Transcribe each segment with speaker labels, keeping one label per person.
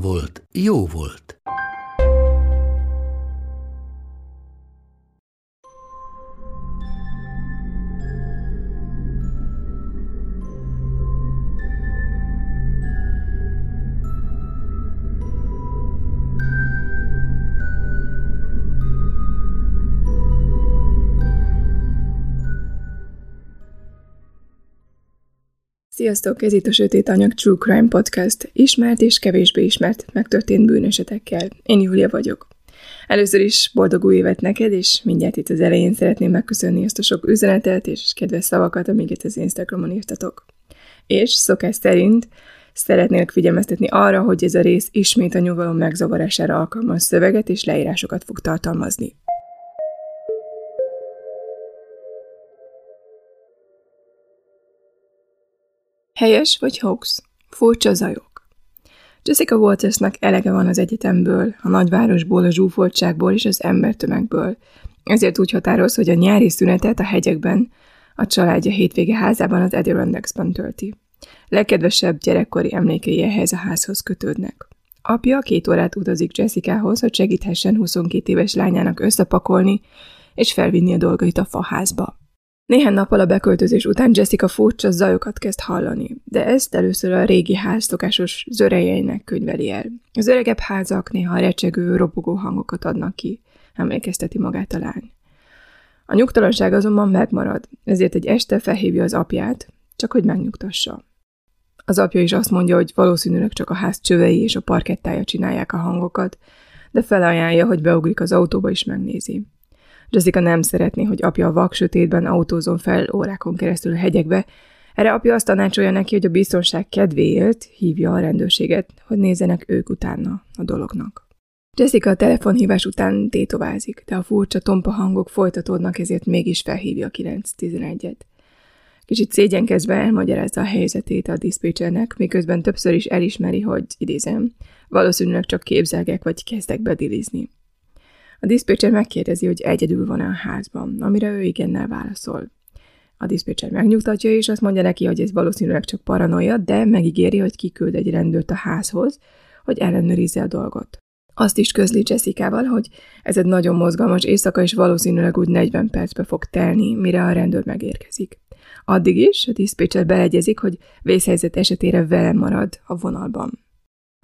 Speaker 1: volt, jó volt.
Speaker 2: Sziasztok, ez itt a Sötét Anyag True Crime Podcast, ismert és kevésbé ismert megtörtént bűnösetekkel. Én Júlia vagyok. Először is boldog új évet neked, és mindjárt itt az elején szeretném megköszönni ezt a sok üzenetet és kedves szavakat, amiket az Instagramon írtatok. És szokás szerint szeretnék figyelmeztetni arra, hogy ez a rész ismét a nyugalom megzavarására alkalmas szöveget és leírásokat fog tartalmazni. Helyes vagy hoax? Furcsa zajok. Jessica Waltersnak elege van az egyetembből, a nagyvárosból, a zsúfoltságból és az embertömegből. Ezért úgy határoz, hogy a nyári szünetet a hegyekben, a családja hétvége házában az Adirondacks-ban tölti. Legkedvesebb gyerekkori emlékei ehhez a házhoz kötődnek. Apja két órát utazik Jessicahoz, hogy segíthessen 22 éves lányának összepakolni és felvinni a dolgait a faházba. Néhány nappal a beköltözés után Jessica furcsa zajokat kezd hallani, de ezt először a régi ház szokásos zörejeinek könyveli el. Az öregebb házak néha recsegő, robogó hangokat adnak ki, emlékezteti magát a lány. A nyugtalanság azonban megmarad, ezért egy este felhívja az apját, csak hogy megnyugtassa. Az apja is azt mondja, hogy valószínűleg csak a ház csövei és a parkettája csinálják a hangokat, de felajánlja, hogy beugrik az autóba és megnézi. Jessica nem szeretné, hogy apja a vak sötétben autózon fel órákon keresztül a hegyekbe, erre apja azt tanácsolja neki, hogy a biztonság kedvéért hívja a rendőrséget, hogy nézzenek ők utána a dolognak. Jessica a telefonhívás után tétovázik, de a furcsa tompa hangok folytatódnak, ezért mégis felhívja a 911-et. Kicsit szégyenkezve elmagyarázza a helyzetét a diszpécsernek, miközben többször is elismeri, hogy, idézem, valószínűleg csak képzelgek vagy kezdek bedilizni. A diszpécser megkérdezi, hogy egyedül van-e a házban, amire ő igennel válaszol. A diszpécser megnyugtatja, és azt mondja neki, hogy ez valószínűleg csak paranoia, de megígéri, hogy kiküld egy rendőrt a házhoz, hogy ellenőrizze a dolgot. Azt is közli Jessica-val, hogy ez egy nagyon mozgalmas éjszaka, és valószínűleg úgy 40 percbe fog telni, mire a rendőr megérkezik. Addig is a diszpécser beegyezik, hogy vészhelyzet esetére vele marad a vonalban.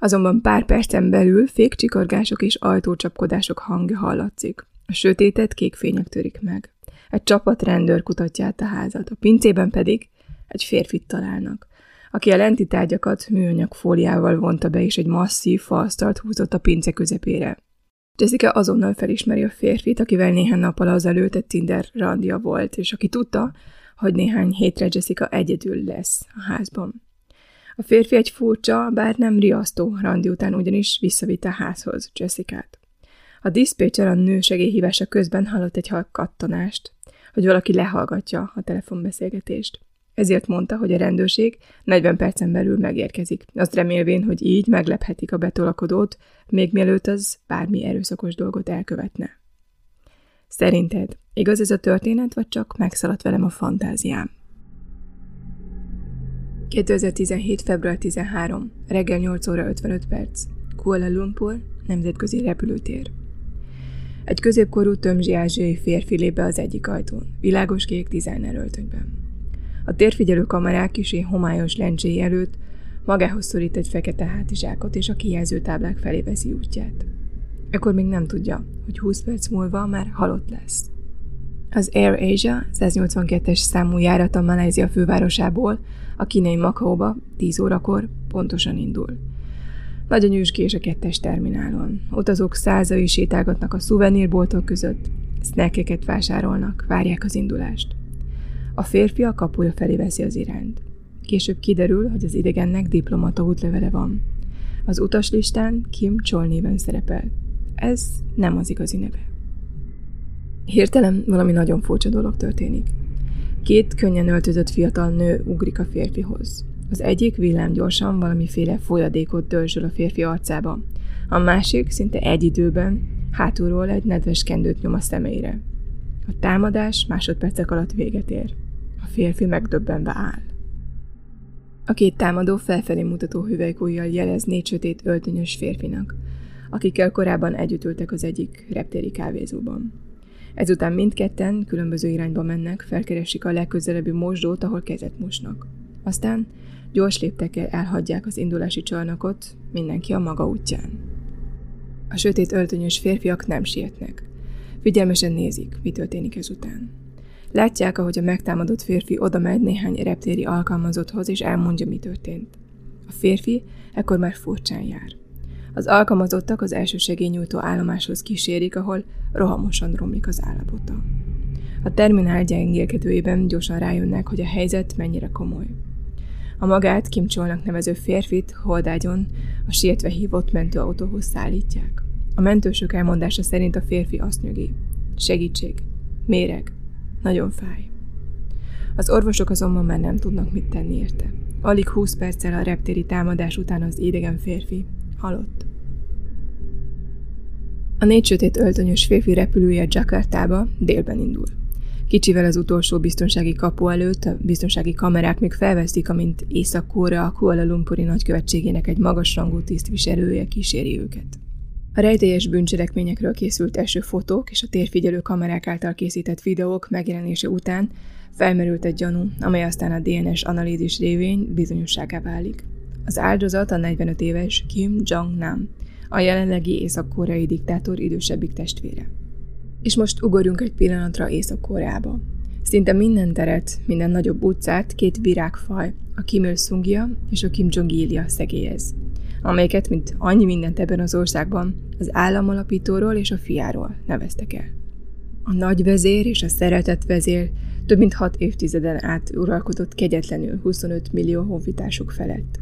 Speaker 2: Azonban pár percen belül fékcsikorgások és ajtócsapkodások hangja hallatszik. A sötétet kék fények törik meg. Egy csapat rendőr kutatja át a házat, a pincében pedig egy férfit találnak, aki a lenti tárgyakat műanyag fóliával vonta be, és egy masszív faasztalt húzott a pince közepére. Jessica azonnal felismeri a férfit, akivel néhány nappal azelőtt egy Tinder randia volt, és aki tudta, hogy néhány hétre Jessica egyedül lesz a házban. A férfi egy furcsa, bár nem riasztó randi után ugyanis visszavitte a házhoz Jessica-t. A diszpécser a nő segélyhívása közben hallott egy kattanást, hogy valaki lehallgatja a telefonbeszélgetést. Ezért mondta, hogy a rendőrség 40 percen belül megérkezik, azt remélvén, hogy így meglephetik a betolakodót, még mielőtt az bármi erőszakos dolgot elkövetne. Szerinted igaz ez a történet, vagy csak megszaladt velem a fantáziám? 2017. február 13. reggel 8 óra 55 perc. Kuala Lumpur, nemzetközi repülőtér. Egy középkorú tömzsi ázsiai férfi lép be az egyik ajtón, világos kék designer öltönyben. A térfigyelő kamerák kisé homályos lencséi előtt magához szorít egy fekete hátizsákot, és a kijelző táblák felé veszi útját. Ekkor még nem tudja, hogy 20 perc múlva már halott lesz. Az Air Asia 182-es számú járata Malázia fővárosából a kínai Makaóba 10 órakor pontosan indul. Nagy a nyűsgés a kettes terminálon. Utazók százai sétálgatnak a szuvenírboltok között, snackeket vásárolnak, várják az indulást. A férfi a kapuja felé veszi az irányt. Később kiderül, hogy az idegennek diplomata útlevele van. Az utaslistán Kim Chol néven szerepel. Ez nem az igazi neve. Hirtelen valami nagyon furcsa dolog történik. Két könnyen öltözött fiatal nő ugrik a férfihoz. Az egyik villám gyorsan valamiféle folyadékot dörzsöl a férfi arcába, a másik szinte egy időben hátulról egy nedves kendőt nyom a szemeire. A támadás másodpercek alatt véget ér. A férfi megdöbbenve áll. A két támadó felfelé mutató hüvelykújjal jelez négy sötét öltönyös férfinak, akikkel korábban együtt ültek az egyik reptéri kávézóban. Ezután mindketten különböző irányba mennek, felkeresik a legközelebbi mosdót, ahol kezet mosnak. Aztán gyors léptekkel elhagyják az indulási csarnokot, mindenki a maga útján. A sötét öltönyös férfiak nem sietnek. Figyelmesen nézik, mi történik ezután. Látják, ahogy a megtámadott férfi oda megy néhány reptéri alkalmazotthoz, és elmondja, mi történt. A férfi ekkor már furcsán jár. Az alkalmazottak az első segélynyújtó állomáshoz kísérik, ahol rohamosan romlik az állapota. A terminál gyengélkedőjében gyorsan rájönnek, hogy a helyzet mennyire komoly. A magát Kimcsolnak nevező férfit holdágyon a sietve hívott mentőautóhoz szállítják. A mentősök elmondása szerint a férfi azt nyögi. Segítség. Méreg. Nagyon fáj. Az orvosok azonban már nem tudnak mit tenni érte. Alig 20 perccel a reptéri támadás után az idegen férfi halott. A négy sötét öltönyös férfi repülője Jakartába délben indul. Kicsivel az utolsó biztonsági kapu előtt a biztonsági kamerák még felveszik, amint Észak-Korea a Kuala Lumpuri nagykövetségének egy magasrangú tisztviselője kíséri őket. A rejtélyes bűncselekményekről készült első fotók és a térfigyelő kamerák által készített videók megjelenése után felmerült egy gyanú, amely aztán a DNS analízis révén bizonyosságá válik. Az áldozat a 45 éves Kim Jong-nam, a jelenlegi észak-koreai diktátor idősebbik testvére. És most ugorjunk egy pillanatra Észak-Koreába. Szinte minden teret, minden nagyobb utcát két virágfaj, a Kim Il-sungja és a Kim Jong-ilja szegélyez, amelyeket, mint annyi mindent ebben az országban, az államalapítóról és a fiáról neveztek el. A nagy vezér és a szeretett vezér több mint hat évtizeden át uralkodott kegyetlenül 25 millió honfitársuk felett.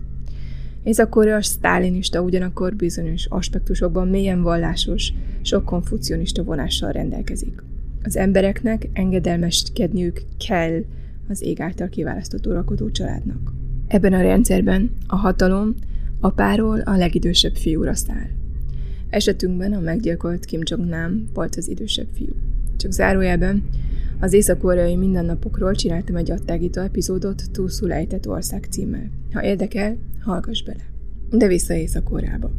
Speaker 2: Észak-Korea sztálinista ugyanakkor bizonyos aspektusokban mélyen vallásos, sok konfucionista vonással rendelkezik. Az embereknek engedelmeskedniük kell az ég által kiválasztott uralkodó családnak. Ebben a rendszerben a hatalom apáról a legidősebb fiúra száll. Esetünkben a meggyilkolt Kim Jong-nam volt az idősebb fiú. Csak zárójelben az észak-koreai mindennapokról csináltam egy attágító epizódot túlszul ejtett ország címmel. Ha érdekel, hallgass bele. De vissza Észak-Koreába.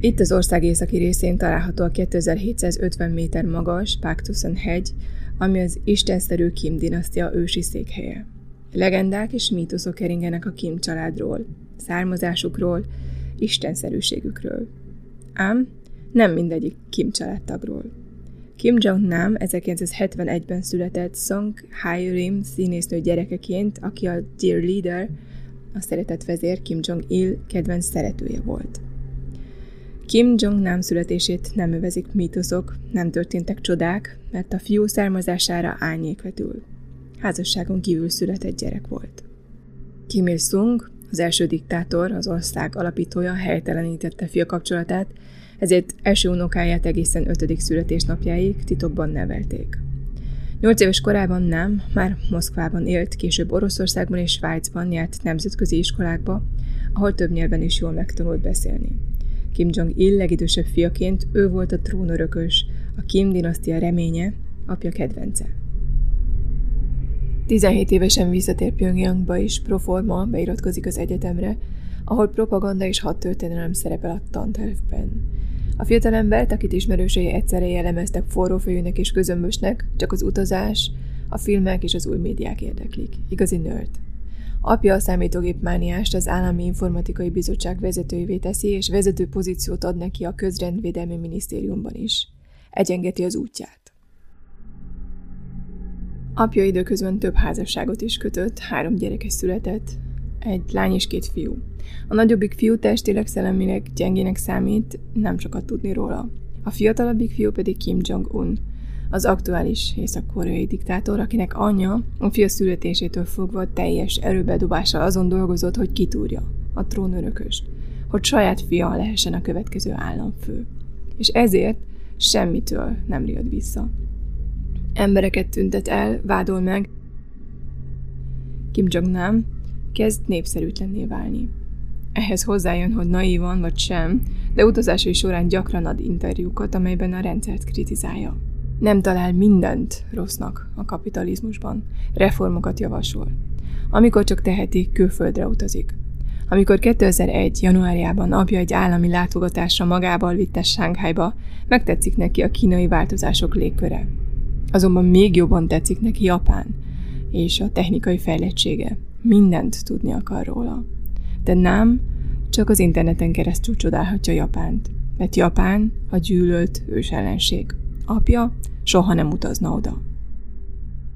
Speaker 2: Itt az ország északi részén található a 2750 méter magas Paktusan hegy, ami az istenszerű Kim dinasztia ősi székhelye. Legendák és mítoszok keringenek a Kim családról, származásukról, istenszerűségükről. Ám nem mindegyik Kim családtagról. Kim Jong-nam 1971-ben született Song Hae-rim színésznő gyerekeként, aki a Dear Leader, a szeretett vezér Kim Jong-il kedvenc szeretője volt. Kim Jong-nam születését nem övezik mítoszok, nem történtek csodák, mert a fiú származására árnyék vetül. Házasságon kívül született gyerek volt. Kim Il-sung, az első diktátor, az ország alapítója helytelenítette fia kapcsolatát, ezért első unokáját egészen ötödik születésnapjáig titokban nevelték. Nyolc éves korában nem, már Moszkvában élt, később Oroszországban és Svájcban járt nemzetközi iskolákba, ahol több nyelven is jól megtanult beszélni. Kim Jong-il legidősebb fiaként ő volt a trónörökös, a Kim dinasztia reménye, apja kedvence. 17 évesen visszatér Pyongyangba és proforma beiratkozik az egyetemre, ahol propaganda és hadtörténelem szerepel a tantervben. A fiatalembert, akit ismerősei egyszerre jellemeztek forrófejűnek és közömbösnek, csak az utazás, a filmek és az új médiák érdeklik. Igazi nerd. Apja a számítógép mániást az Állami Informatikai Bizottság vezetőjévé teszi, és vezető pozíciót ad neki a Közrendvédelmi Minisztériumban is. Egyengeti az útját. Apja időközben több házasságot is kötött, három gyereke született, egy lány és két fiú. A nagyobbik fiú testileg szellemileg gyengének számít, nem sokat tudni róla. A fiatalabbik fiú pedig Kim Jong-un. az aktuális észak-koreai diktátor, akinek anyja a fia születésétől fogva teljes erőbedobással azon dolgozott, hogy kitúrja a trónörököst, hogy saját fia lehessen a következő államfő. És ezért semmitől nem riad vissza. Embereket tüntet el, vádol meg. Kim Jong-nam kezd népszerűtlenné válni. Ehhez hozzájön, hogy naívan vagy sem, de utazásai során gyakran ad interjúkat, amelyben a rendszert kritizálja. Nem talál mindent rossznak a kapitalizmusban. Reformokat javasol. Amikor csak teheti, külföldre utazik. Amikor 2001. januárjában apja egy állami látogatásra magával vitte Sánkhájba, megtetszik neki a kínai változások légköre. Azonban még jobban tetszik neki Japán és a technikai fejlettsége. Mindent tudni akar róla. De nem csak az interneten keresztül csodálhatja Japánt, mert Japán a gyűlölt ős ellenség. Apja soha nem utazna oda.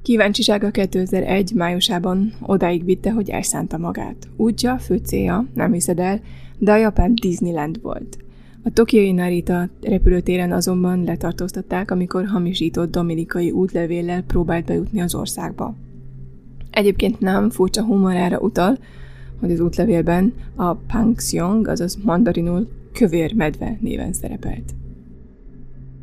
Speaker 2: Kíváncsisága 2001 májusában odáig vitte, hogy elszánta magát. Útja, fő célja, nem hiszed el, de a Japán Disneyland volt. A tokiai Narita repülőtéren azonban letartóztatták, amikor hamisított dominikai útlevéllel próbált bejutni az országba. Egyébként nem furcsa humorára utal, hogy az útlevélben a Pangxiong, azaz mandarinul kövér medve néven szerepelt.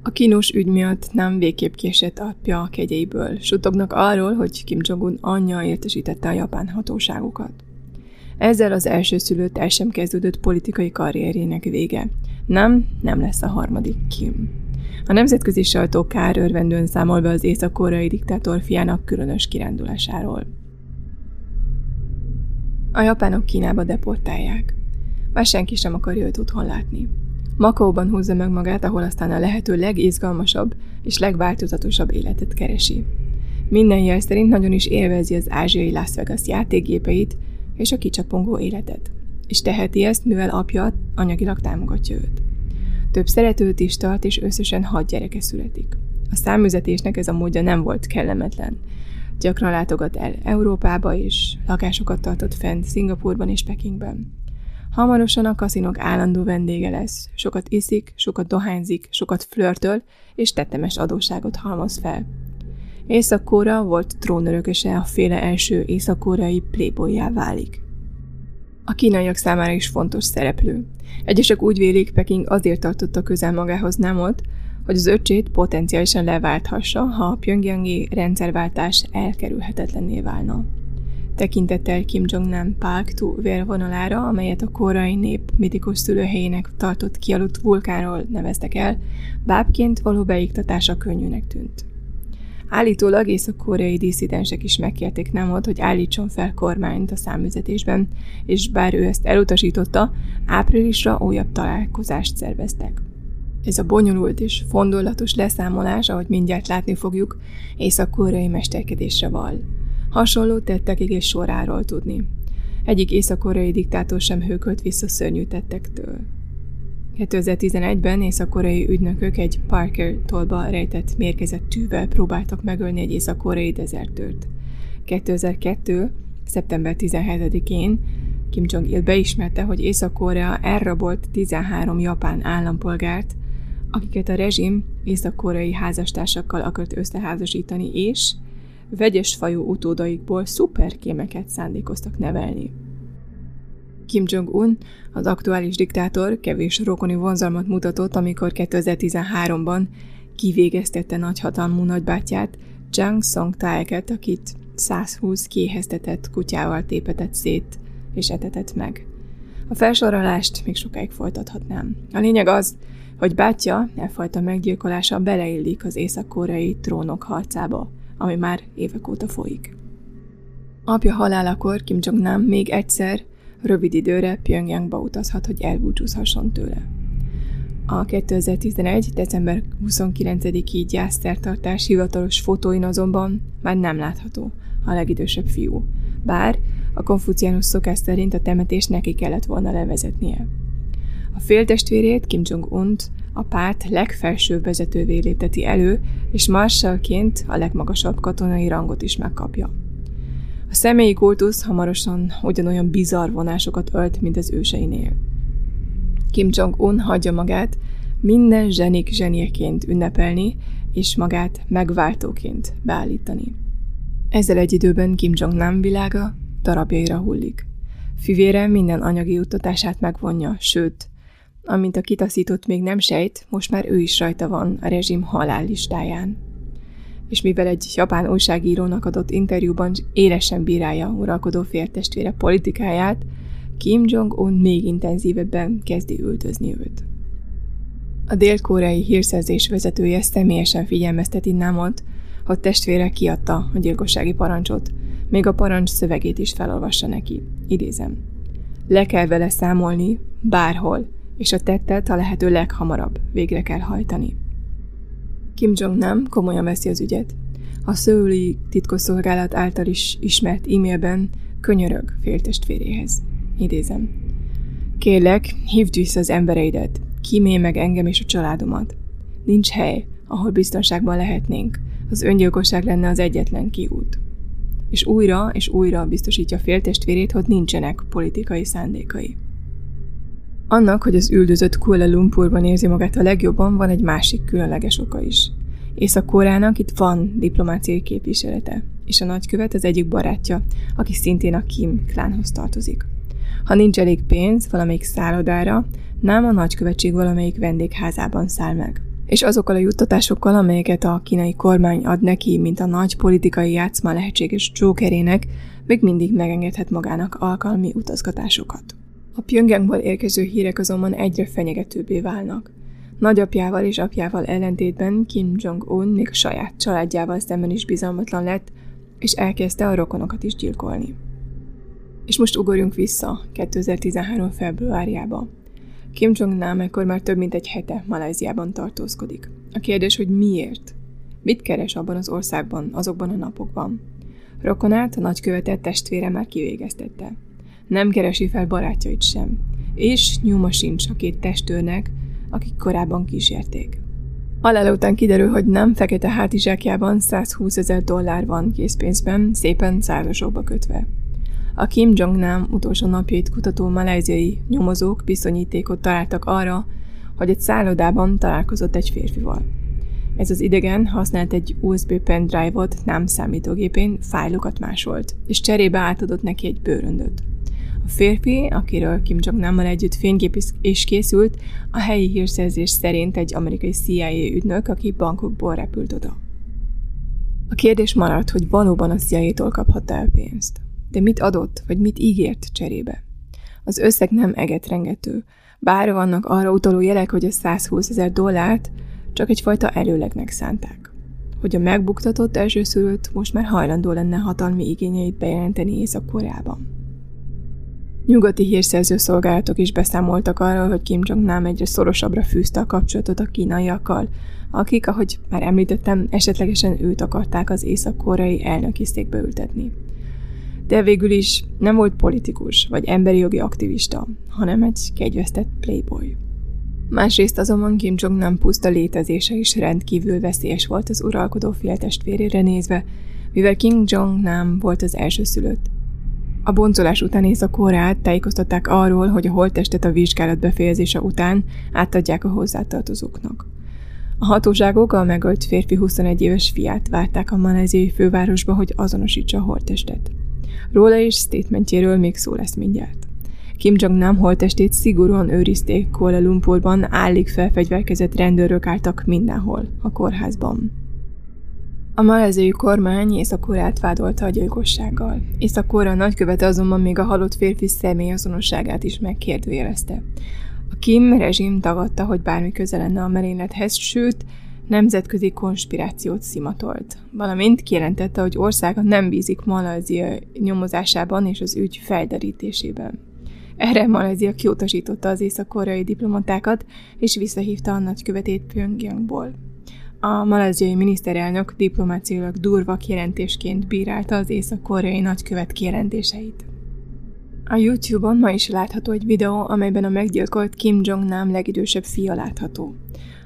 Speaker 2: A kínos ügy miatt nem végképp késett apja a kegyeiből. Sutognak arról, hogy Kim Jong-un anyja értesítette a japán hatóságokat. Ezzel az első szülött el sem kezdődött politikai karrierjének vége. Nem, nem lesz a harmadik Kim. A nemzetközi sajtó kár örvendően számol be az észak-koreai diktátor fiának különös kirándulásáról. A japánok Kínába deportálják. Már senki sem akarja őt otthon látni. Makaóban húzza meg magát, ahol aztán a lehető legizgalmasabb és legváltozatosabb életet keresi. Minden jel szerint nagyon is élvezi az ázsiai Las Vegas játékgépeit és a kicsapongó életet. És teheti ezt, mivel apja anyagilag támogatja őt. Több szeretőt is tart, és összesen hat gyereke születik. A számüzetésnek ez a módja nem volt kellemetlen. Gyakran látogat el Európába, és lakásokat tartott fent Szingapurban és Pekingben. Hamarosan a kaszinok állandó vendége lesz. Sokat iszik, sokat dohányzik, sokat flörtöl, és tetemes adósságot halmoz fel. észak volt trónörököse a féle első észak-koreai playboyjá válik. A kínaiak számára is fontos szereplő. Egyesek úgy vélik, Peking azért tartotta közel magához Namot, hogy az öcsét potenciálisan leválthassa, ha a pyongyangi rendszerváltás elkerülhetetlenné válna tekintettel Kim Jong-nam Park-tu vérvonalára, amelyet a korai nép mitikus szülőhelyének tartott kialudt vulkánról neveztek el, bábként való beiktatása könnyűnek tűnt. Állítólag észak-koreai disszidensek is megkérték Nemot, hogy állítson fel kormányt a számüzetésben, és bár ő ezt elutasította, áprilisra újabb találkozást szerveztek. Ez a bonyolult és fondolatos leszámolás, ahogy mindjárt látni fogjuk, észak-koreai mesterkedésre val. Hasonló tettekig és soráról tudni. Egyik észak-koreai diktátor sem hőkölt vissza szörnyű tettektől. 2011-ben észak-koreai ügynökök egy Parker tolba rejtett mérkezett tűvel próbáltak megölni egy észak-koreai dezertőrt. 2002. szeptember 17-én Kim Jong-il beismerte, hogy Észak-Korea elrabolt 13 japán állampolgárt, akiket a rezsim észak-koreai házastársakkal akart összeházasítani, és vegyes fajú utódaikból szuperkémeket szándékoztak nevelni. Kim Jong-un, az aktuális diktátor kevés rokoni vonzalmat mutatott, amikor 2013-ban kivégeztette nagyhatalmú nagybátyját, Jang Song Taeket, akit 120 kéheztetett kutyával tépetett szét és etetett meg. A felsorolást még sokáig folytathatnám. A lényeg az, hogy bátyja e fajta meggyilkolása beleillik az észak-koreai trónok harcába – ami már évek óta folyik. Apja halálakor Kim Jong-nam még egyszer, rövid időre Pyongyangba utazhat, hogy elbúcsúzhasson tőle. A 2011. december 29-i gyásztertartás hivatalos fotóin azonban már nem látható a legidősebb fiú, bár a konfuciánus szokás szerint a temetést neki kellett volna levezetnie. A féltestvérét, Kim Jong-unt a párt legfelsőbb vezetővé lépteti elő, és marsalként a legmagasabb katonai rangot is megkapja. A személyi kultusz hamarosan ugyanolyan bizarr vonásokat ölt, mint az őseinél. Kim Jong-un hagyja magát minden zsenik zsenieként ünnepelni, és magát megváltóként beállítani. Ezzel egy időben Kim Jong-nam világa darabjaira hullik. Fivére minden anyagi juttatását megvonja, sőt, amint a kitaszított még nem sejt, most már ő is rajta van a rezsim halállistáján. És mivel egy japán újságírónak adott interjúban élesen bírálja uralkodó féltestvére politikáját, Kim Jong-un még intenzívebben kezdi üldözni őt. A dél-koreai hírszerzés vezetője személyesen figyelmezteti Namot, hogy testvére kiadta a gyilkossági parancsot, még a parancs szövegét is felolvassa neki. Idézem. Le kell vele számolni, bárhol, és a tettet a lehető leghamarabb végre kell hajtani. Kim Jong-nam komolyan veszi az ügyet. A szőli titkosszolgálat által is ismert e-mailben könyörög féltestvéréhez. Idézem. Kérlek, hívd vissza az embereidet, kímélj meg engem és a családomat. Nincs hely, ahol biztonságban lehetnénk. Az öngyilkosság lenne az egyetlen kiút. És újra és újra biztosítja féltestvérét, hogy nincsenek politikai szándékai. Annak, hogy az üldözött Kuala Lumpurban érzi magát a legjobban, van egy másik különleges oka is. Észak-Koreának itt van diplomáciai képviselete, és a nagykövet az egyik barátja, aki szintén a Kim klánhoz tartozik. Ha nincs elég pénz valamelyik szállodára, nem a nagykövetség valamelyik vendégházában száll meg. És azokkal a juttatásokkal, amelyeket a kínai kormány ad neki, mint a nagy politikai játszma lehetséges csókerének, még mindig megengedhet magának alkalmi utazgatásokat. A Pyongyangból érkező hírek azonban egyre fenyegetőbbé válnak. Nagyapjával és apjával ellentétben Kim Jong-un még a saját családjával szemben is bizalmatlan lett, és elkezdte a rokonokat is gyilkolni. És most ugorjunk vissza 2013. februárjába. Kim Jong-nam ekkor már több mint egy hete Malajziában tartózkodik. A kérdés, hogy miért? Mit keres abban az országban, azokban a napokban? Rokonát, a nagykövetet testvére már kivégeztette. Nem keresi fel barátjait sem. És nyoma sincs a két testőrnek, akik korábban kísérték. Halál után kiderül, hogy nem fekete hátizsákjában 120 ezer dollár van készpénzben, szépen százasokba kötve. A Kim Jong-nam utolsó napjait kutató malajziai nyomozók bizonyítékot találtak arra, hogy egy szállodában találkozott egy férfival. Ez az idegen használt egy USB pendrive-ot nem számítógépén, fájlokat másolt, és cserébe átadott neki egy bőröndöt. A férfi, akiről Kim Jong-nammal együtt fénykép is készült, a helyi hírszerzés szerint egy amerikai CIA ügynök, aki bankokból repült oda. A kérdés maradt, hogy valóban a CIA-tól kaphatta el pénzt. De mit adott, vagy mit ígért cserébe? Az összeg nem egetrengető, bár vannak arra utaló jelek, hogy a 120 ezer dollárt csak egyfajta előlegnek szánták. Hogy a megbuktatott elsőszülött most már hajlandó lenne hatalmi igényeit bejelenteni Észak-Koreában. Nyugati hírszerző szolgálatok is beszámoltak arról, hogy Kim Jong-nam egyre szorosabbra fűzte a kapcsolatot a kínaiakkal, akik, ahogy már említettem, esetlegesen őt akarták az észak-koreai elnöki székbe ültetni de végül is nem volt politikus vagy emberi jogi aktivista, hanem egy kegyvesztett playboy. Másrészt azonban Kim Jong nem puszta létezése is rendkívül veszélyes volt az uralkodó féltestvérére nézve, mivel Kim Jong nem volt az első szülött. A boncolás után Észak-Koreát tájékoztatták arról, hogy a holttestet a vizsgálat befejezése után átadják a hozzátartozóknak. A hatóságok a megölt férfi 21 éves fiát várták a maláziai fővárosba, hogy azonosítsa a holttestet. Róla és statementjéről még szó lesz mindjárt. Kim Jong-nam holtestét szigorúan őrizték Kuala Lumpurban, állig felfegyverkezett rendőrök álltak mindenhol, a kórházban. A malezői kormány Észak-Koreát vádolta a gyilkossággal. Észak-Korea nagykövete azonban még a halott férfi személyazonosságát is megkérdőjelezte. A Kim rezsim tagadta, hogy bármi köze lenne a merénylethez, sőt, nemzetközi konspirációt szimatolt, valamint kijelentette, hogy országa nem bízik Malajzia nyomozásában és az ügy felderítésében. Erre Malajzia kiutasította az észak-koreai diplomatákat, és visszahívta a nagykövetét Pyongyangból. A malajziai miniszterelnök diplomáciailag durva kijelentésként bírálta az észak-koreai nagykövet kijelentéseit. A YouTube-on ma is látható egy videó, amelyben a meggyilkolt Kim Jong-nam legidősebb fia látható.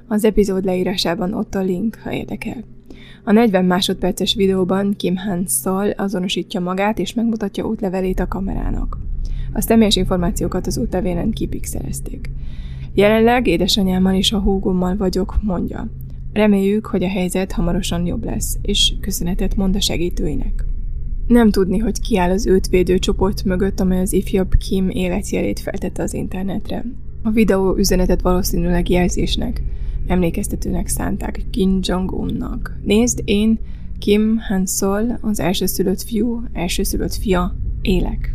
Speaker 2: Az epizód leírásában ott a link, ha érdekel. A 40 másodperces videóban Kim Han szól azonosítja magát és megmutatja útlevelét a kamerának. A személyes információkat az útlevélen kipixelezték. Jelenleg édesanyámmal és a húgommal vagyok, mondja. Reméljük, hogy a helyzet hamarosan jobb lesz, és köszönetet mond a segítőinek. Nem tudni, hogy ki áll az őt védő csoport mögött, amely az ifjabb Kim életjelét feltette az internetre. A videó üzenetet valószínűleg jelzésnek, emlékeztetőnek szánták Kim Jong-unnak. Nézd, én, Kim Han-sol, az elsőszülött fiú, elsőszülött fia, élek.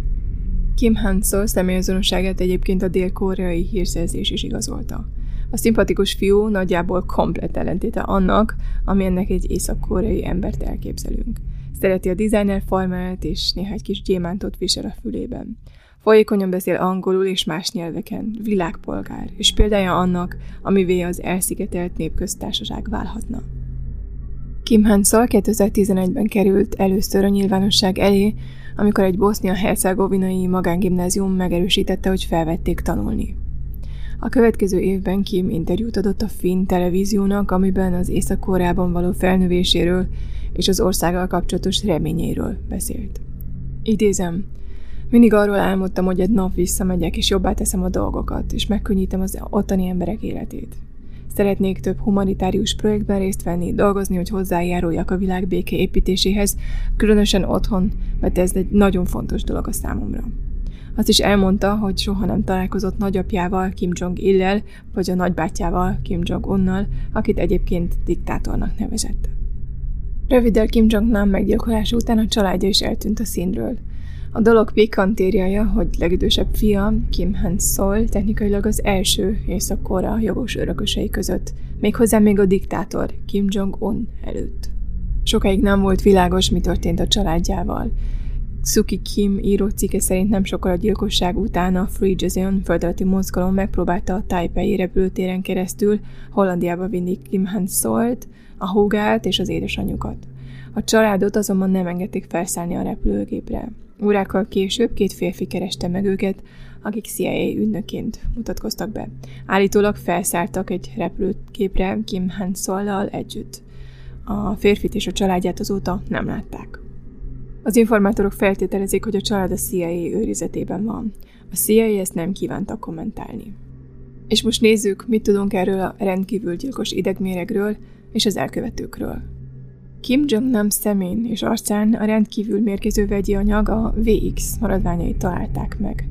Speaker 2: Kim Han-sol személyazonosságát egyébként a dél-koreai hírszerzés is igazolta. A szimpatikus fiú nagyjából komplet ellentéte annak, ami ennek egy észak-koreai embert elképzelünk. Szereti a designer farmát, és néha egy kis gyémántot visel a fülében. Folyékonyan beszél angolul és más nyelveken, világpolgár, és példája annak, amivé az elszigetelt népköztársaság válhatna. Kim Hansol 2011-ben került először a nyilvánosság elé, amikor egy bosznia-hercegovinai magángimnázium megerősítette, hogy felvették tanulni. A következő évben Kim interjút adott a Finn televíziónak, amiben az észak való felnövéséről és az országgal kapcsolatos reményeiről beszélt. Idézem, mindig arról álmodtam, hogy egy nap visszamegyek, és jobbá teszem a dolgokat, és megkönnyítem az ottani emberek életét. Szeretnék több humanitárius projektben részt venni, dolgozni, hogy hozzájáruljak a világ béke építéséhez, különösen otthon, mert ez egy nagyon fontos dolog a számomra. Azt is elmondta, hogy soha nem találkozott nagyapjával, Kim Jong-illel, vagy a nagybátyjával, Kim Jong-unnal, akit egyébként diktátornak nevezett. Röviddel Kim Jong-nam meggyilkolása után a családja is eltűnt a színről. A dolog pikantériája, hogy legidősebb fia, Kim Han Sol technikailag az első észak jogos örökösei között, méghozzá még a diktátor Kim Jong-un előtt. Sokáig nem volt világos, mi történt a családjával. Suki Kim író cikke szerint nem sokkal a gyilkosság után a Free Joseon földalatti mozgalom megpróbálta a Taipei repülőtéren keresztül Hollandiába vinni Kim Han Solt, a húgát és az édesanyjukat. A családot azonban nem engedték felszállni a repülőgépre. Órákkal később két férfi kereste meg őket, akik CIA ügynöként mutatkoztak be. Állítólag felszálltak egy repülőgépre Kim Han együtt. A férfit és a családját azóta nem látták. Az informátorok feltételezik, hogy a család a CIA őrizetében van. A CIA ezt nem kívánta kommentálni. És most nézzük, mit tudunk erről a rendkívül gyilkos idegméregről és az elkövetőkről. Kim Jong-nam szemén és arcán a rendkívül mérgező vegyi anyag a VX maradványait találták meg.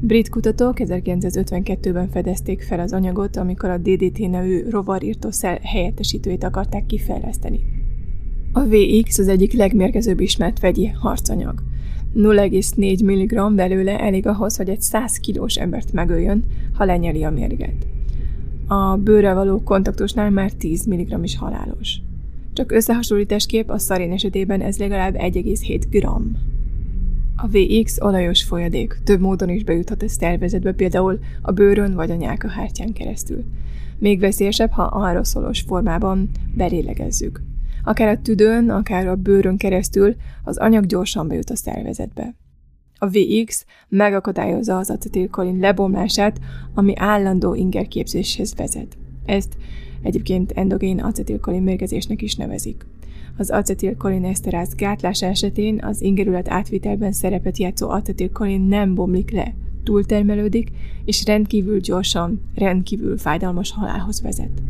Speaker 2: Brit kutatók 1952-ben fedezték fel az anyagot, amikor a DDT nevű rovarírtószer helyettesítőjét akarták kifejleszteni. A VX az egyik legmérgezőbb ismert vegyi harcanyag. 0,4 mg belőle elég ahhoz, hogy egy 100 kilós embert megöljön, ha lenyeli a mérget. A bőre való kontaktusnál már 10 mg is halálos. Csak összehasonlításképp a szarén esetében ez legalább 1,7 g. A VX olajos folyadék, több módon is bejuthat a szervezetbe, például a bőrön vagy a nyálkahártyán keresztül. Még veszélyesebb, ha aeroszolos formában belélegezzük. Akár a tüdőn, akár a bőrön keresztül az anyag gyorsan bejut a szervezetbe. A VX megakadályozza az acetilkolin lebomlását, ami állandó ingerképzéshez vezet. Ezt egyébként endogén acetilkolin mérgezésnek is nevezik. Az acetilkolin eszteráz gátlása esetén az ingerület átvitelben szerepet játszó acetilkolin nem bomlik le, túltermelődik, és rendkívül gyorsan, rendkívül fájdalmas halálhoz vezet.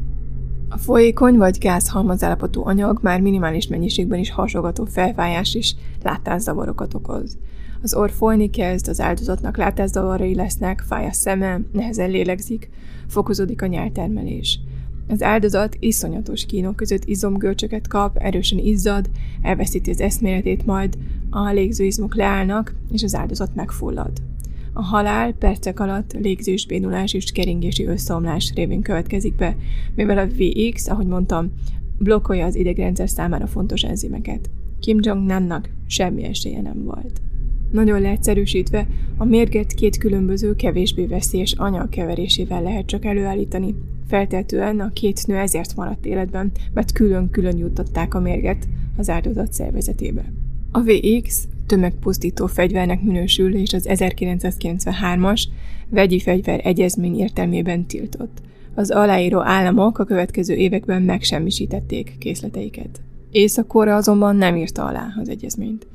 Speaker 2: A folyékony vagy gázhalmazállapotú anyag már minimális mennyiségben is hasogató felfájás és látászavarokat okoz. Az orr folyni kezd, az áldozatnak látászavarai lesznek, fáj a szeme, nehezen lélegzik, fokozódik a nyeltermelés. Az áldozat iszonyatos kínok között izomgörcsöket kap, erősen izzad, elveszíti az eszméletét, majd a légzőizmok leállnak, és az áldozat megfullad. A halál percek alatt légzősbénulás és keringési összeomlás révén következik be, mivel a VX, ahogy mondtam, blokkolja az idegrendszer számára fontos enzimeket. Kim Jong-namnak semmi esélye nem volt. Nagyon leegyszerűsítve, a mérget két különböző, kevésbé veszélyes anyag keverésével lehet csak előállítani. Feltehetően a két nő ezért maradt életben, mert külön-külön juttatták a mérget az áldozat szervezetébe. A VX tömegpusztító fegyvernek minősül, és az 1993-as vegyi fegyver egyezmény értelmében tiltott. Az aláíró államok a következő években megsemmisítették készleteiket. észak azonban nem írta alá az egyezményt.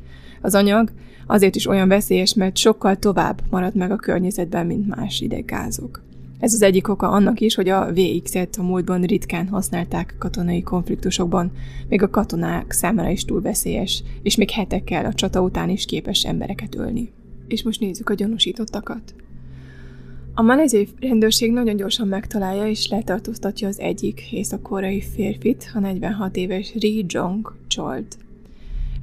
Speaker 2: Az anyag azért is olyan veszélyes, mert sokkal tovább marad meg a környezetben, mint más ideggázok. Ez az egyik oka annak is, hogy a VX-et a múltban ritkán használták katonai konfliktusokban, még a katonák számára is túl veszélyes, és még hetekkel a csata után is képes embereket ölni. És most nézzük a gyanúsítottakat. A malezai rendőrség nagyon gyorsan megtalálja és letartóztatja az egyik észak-koreai férfit, a 46 éves Ri Jong Cholt.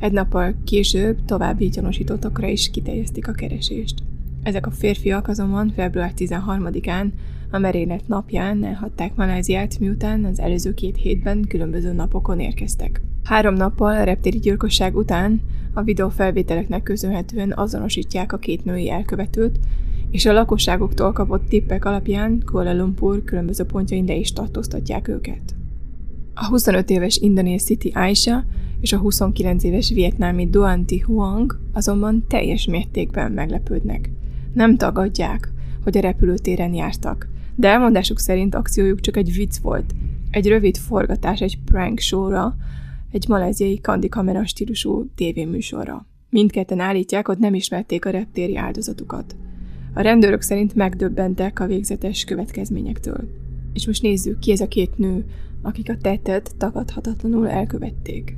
Speaker 2: Egy nappal később további gyanúsítottakra is kiterjesztik a keresést. Ezek a férfiak azonban február 13-án, a merénylet napján elhagyták Maláziát, miután az előző két hétben különböző napokon érkeztek. Három nappal a reptéri gyilkosság után a videófelvételeknek köszönhetően azonosítják a két női elkövetőt, és a lakosságoktól kapott tippek alapján Kuala Lumpur különböző pontjain le is tartóztatják őket. A 25 éves indonéz City Aisha és a 29 éves vietnámi Duan Thi Huang azonban teljes mértékben meglepődnek. Nem tagadják, hogy a repülőtéren jártak, de elmondásuk szerint akciójuk csak egy vicc volt, egy rövid forgatás egy prank showra, egy maláziai kamera stílusú tévéműsorra. Mindketten állítják, hogy nem ismerték a reptéri áldozatukat. A rendőrök szerint megdöbbentek a végzetes következményektől. És most nézzük, ki ez a két nő, akik a tettet tagadhatatlanul elkövették.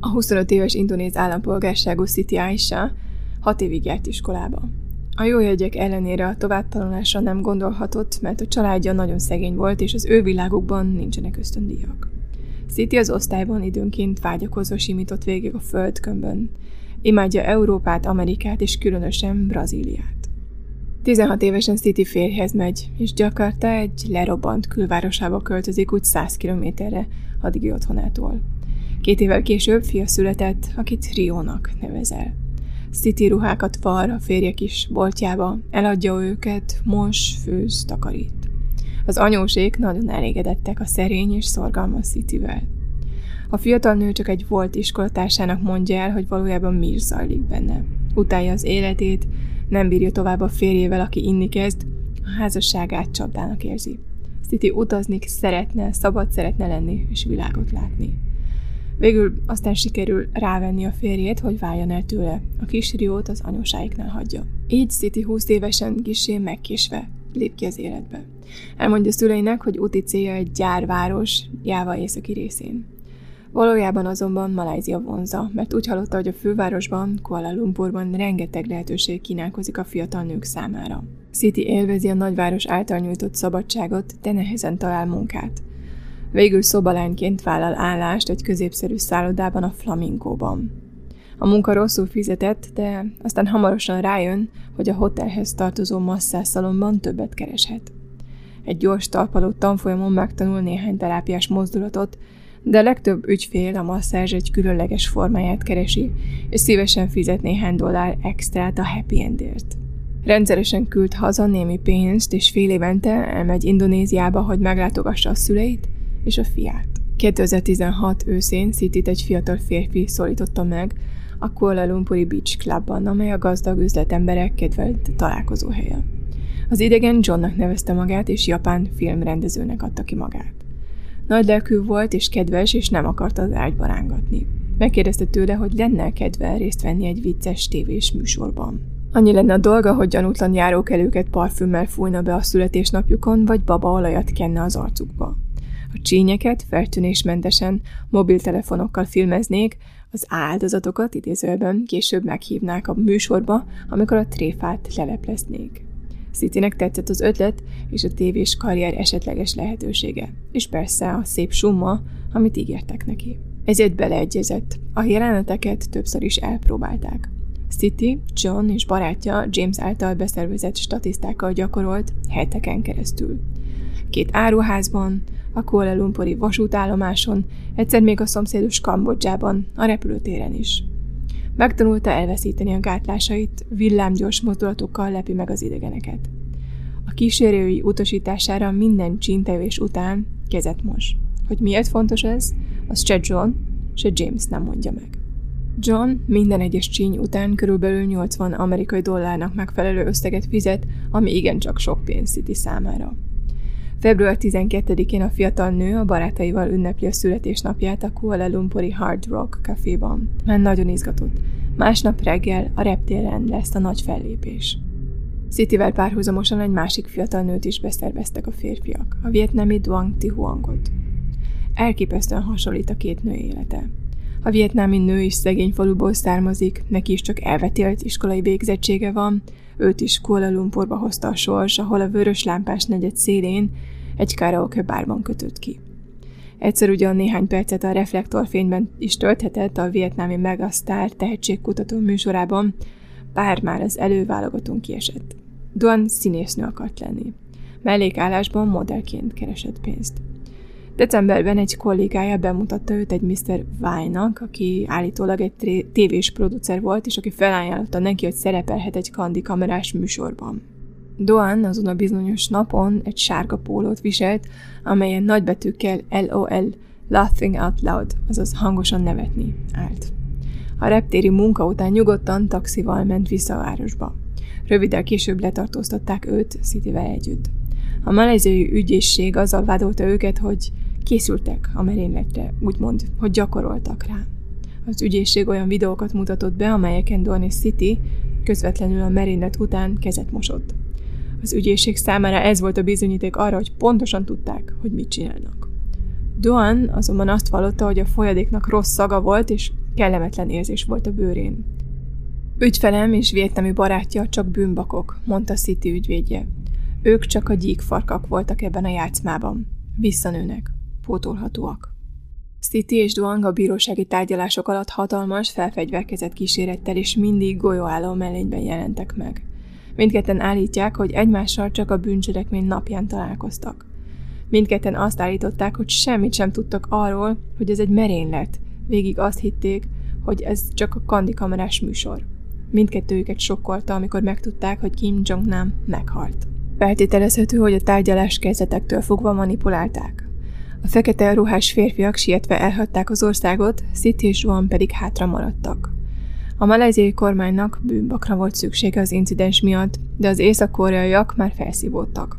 Speaker 2: A 25 éves indonéz állampolgárságú City Aisha 6 évig járt iskolába. A jó jegyek ellenére a továbbtanulásra nem gondolhatott, mert a családja nagyon szegény volt, és az ő világukban nincsenek ösztöndíjak. City az osztályban időnként vágyakozva simított végig a földkömbön. Imádja Európát, Amerikát és különösen Brazíliát. 16 évesen City férjhez megy, és Jakarta egy lerobbant külvárosába költözik úgy 100 kilométerre addigi otthonától. Két évvel később fia született, akit Riónak nevezel. City ruhákat var a férje kis boltjába, eladja őket, mos, főz, takarít. Az anyósék nagyon elégedettek a szerény és szorgalmas Cityvel. A fiatal nő csak egy volt iskolatársának mondja el, hogy valójában mi is zajlik benne. Utálja az életét, nem bírja tovább a férjével, aki inni kezd, a házasságát csapdának érzi. City utazni szeretne, szabad szeretne lenni, és világot látni. Végül aztán sikerül rávenni a férjét, hogy váljon el tőle. A kis Riót az anyósáiknál hagyja. Így City 20 évesen kisé megkésve lép ki az életbe. Elmondja szüleinek, hogy úti célja egy gyárváros Jáva északi részén. Valójában azonban Malázia vonza, mert úgy hallotta, hogy a fővárosban, Kuala Lumpurban rengeteg lehetőség kínálkozik a fiatal nők számára. City élvezi a nagyváros által nyújtott szabadságot, de nehezen talál munkát. Végül szobalányként vállal állást egy középszerű szállodában a Flamingóban. A munka rosszul fizetett, de aztán hamarosan rájön, hogy a hotelhez tartozó masszászalomban többet kereshet. Egy gyors talpaló tanfolyamon megtanul néhány terápiás mozdulatot, de a legtöbb ügyfél a masszázs egy különleges formáját keresi, és szívesen fizet néhány dollár extrát a happy endért. Rendszeresen küld haza némi pénzt, és fél évente elmegy Indonéziába, hogy meglátogassa a szüleit és a fiát. 2016 őszén city egy fiatal férfi szólította meg a Kuala Lumpuri Beach Clubban, amely a gazdag üzletemberek kedvelt találkozóhelye. Az idegen Johnnak nevezte magát, és japán filmrendezőnek adta ki magát. Nagy lelkű volt és kedves, és nem akarta az ágyba rángatni. Megkérdezte tőle, hogy lenne kedve részt venni egy vicces tévés műsorban. Annyi lenne a dolga, hogy gyanútlan járókelőket parfümmel fújna be a születésnapjukon, vagy babaolajat kenne az arcukba. A csínyeket feltűnésmentesen mobiltelefonokkal filmeznék, az áldozatokat idézőben később meghívnák a műsorba, amikor a tréfát lelepleznék. Citynek tetszett az ötlet és a tévés karrier esetleges lehetősége, és persze a szép summa, amit ígértek neki. Ezért beleegyezett. A jeleneteket többször is elpróbálták. City, John és barátja James által beszervezett statisztákkal gyakorolt heteken keresztül. Két áruházban, a Kuala Lumpuri vasútállomáson, egyszer még a szomszédos Kambodzsában, a repülőtéren is. Megtanulta elveszíteni a gátlásait, villámgyors mozdulatokkal lepi meg az idegeneket. A kísérői utasítására minden csíntevés után kezet mos. Hogy miért fontos ez, az se John, se James nem mondja meg. John minden egyes csíny után körülbelül 80 amerikai dollárnak megfelelő összeget fizet, ami igencsak sok pénz City számára. Február 12-én a fiatal nő a barátaival ünnepli a születésnapját a Kuala Lumpuri Hard Rock kaféban. Már nagyon izgatott. Másnap reggel a reptéren lesz a nagy fellépés. Cityvel párhuzamosan egy másik fiatal nőt is beszerveztek a férfiak, a vietnámi Duang Thi Huangot. Elképesztően hasonlít a két nő élete. A vietnámi nő is szegény faluból származik, neki is csak elvetélt iskolai végzettsége van, őt is Kuala Lumpurba hozta a sors, ahol a vörös lámpás negyed szélén egy karaoke bárban kötött ki. Egyszer ugyan néhány percet a reflektorfényben is tölthetett a vietnámi Megasztár tehetségkutató műsorában, bár már az előválogatón kiesett. Duan színésznő akart lenni. Mellékállásban modellként keresett pénzt. Decemberben egy kollégája bemutatta őt egy Mr. Vine-nak, aki állítólag egy tévés producer volt, és aki felajánlotta neki, hogy szerepelhet egy kandi kamerás műsorban. Doan azon a bizonyos napon egy sárga pólót viselt, amelyen nagybetűkkel LOL, Laughing Out Loud, azaz hangosan nevetni állt. A reptéri munka után nyugodtan taxival ment vissza a városba. Röviddel később letartóztatták őt Cityvel együtt. A malajziai ügyészség azzal vádolta őket, hogy készültek a merényletre, úgymond, hogy gyakoroltak rá. Az ügyészség olyan videókat mutatott be, amelyeken Dorney City közvetlenül a merénylet után kezet mosott. Az ügyészség számára ez volt a bizonyíték arra, hogy pontosan tudták, hogy mit csinálnak. Duan azonban azt vallotta, hogy a folyadéknak rossz szaga volt, és kellemetlen érzés volt a bőrén. Ügyfelem és vietnami barátja csak bűnbakok, mondta City ügyvédje. Ők csak a gyíkfarkak voltak ebben a játszmában. Visszanőnek. Pótolhatóak. City és Duang a bírósági tárgyalások alatt hatalmas, felfegyverkezett kísérettel és mindig golyóálló mellényben jelentek meg. Mindketten állítják, hogy egymással csak a bűncselekmény napján találkoztak. Mindketten azt állították, hogy semmit sem tudtak arról, hogy ez egy merénylet. Végig azt hitték, hogy ez csak a kandikamerás műsor. Mindkettőjüket sokkolta, amikor megtudták, hogy Kim Jong-nam meghalt. Feltételezhető, hogy a tárgyalás kezdetektől fogva manipulálták. A fekete ruhás férfiak sietve elhagyták az országot, City és Juan pedig hátra maradtak. A malajziai kormánynak bűnbakra volt szüksége az incidens miatt, de az észak-koreaiak már felszívódtak.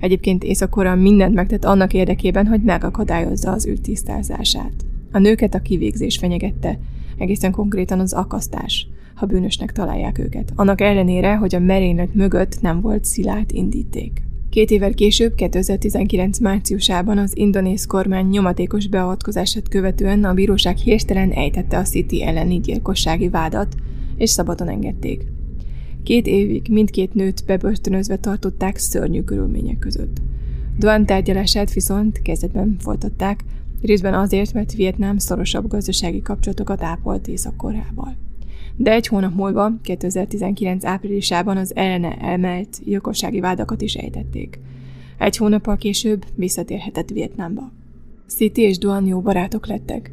Speaker 2: Egyébként észak mindent megtett annak érdekében, hogy megakadályozza az ügy tisztázását. A nőket a kivégzés fenyegette, egészen konkrétan az akasztás, ha bűnösnek találják őket, annak ellenére, hogy a merénylet mögött nem volt szilárd indíték. Két évvel később, 2019 márciusában az indonéz kormány nyomatékos beavatkozását követően a bíróság hirtelen ejtette a City elleni gyilkossági vádat, és szabadon engedték. Két évig mindkét nőt bebörtönözve tartották szörnyű körülmények között. Duan tárgyalását viszont kezdetben folytatták, részben azért, mert Vietnám szorosabb gazdasági kapcsolatokat ápolt Észak-Koreával de egy hónap múlva, 2019 áprilisában az ellene elmelt gyilkossági vádakat is ejtették. Egy hónappal később visszatérhetett Vietnámba. City és Duan jó barátok lettek.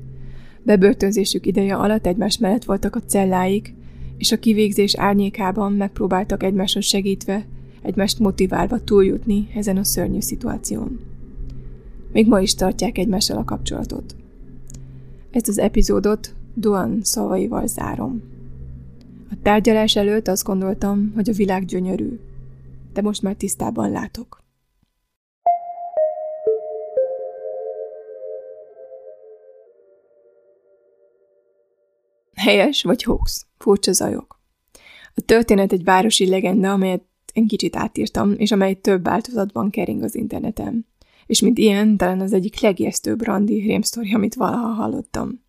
Speaker 2: Bebörtönzésük ideje alatt egymás mellett voltak a celláik, és a kivégzés árnyékában megpróbáltak egymáshoz segítve, egymást motiválva túljutni ezen a szörnyű szituáción. Még ma is tartják egymással a kapcsolatot. Ezt az epizódot Duan szavaival zárom. A tárgyalás előtt azt gondoltam, hogy a világ gyönyörű, de most már tisztában látok. Helyes vagy hoax? Furcsa zajok. A történet egy városi legenda, amelyet én kicsit átírtam, és amely több változatban kering az interneten. És mint ilyen, talán az egyik legijesztőbb randi rémsztori, amit valaha hallottam.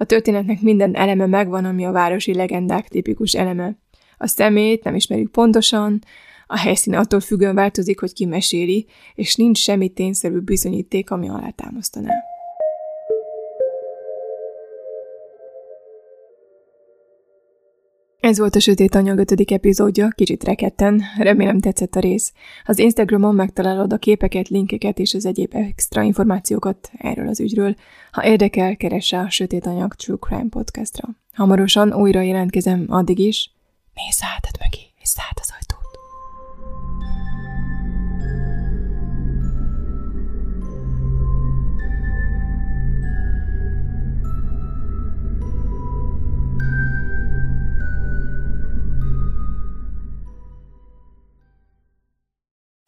Speaker 2: A történetnek minden eleme megvan, ami a városi legendák tipikus eleme. A szemét nem ismerjük pontosan, a helyszíne attól függően változik, hogy ki meséli, és nincs semmi tényszerű bizonyíték, ami alátámasztaná. Ez volt a Sötét Anyag 5. epizódja, kicsit reketten, remélem tetszett a rész. Az Instagramon megtalálod a képeket, linkeket és az egyéb extra információkat erről az ügyről. Ha érdekel, keresse a Sötét Anyag True Crime podcastra. Hamarosan újra jelentkezem, addig is mész átad mögé, és szállt az ajtó.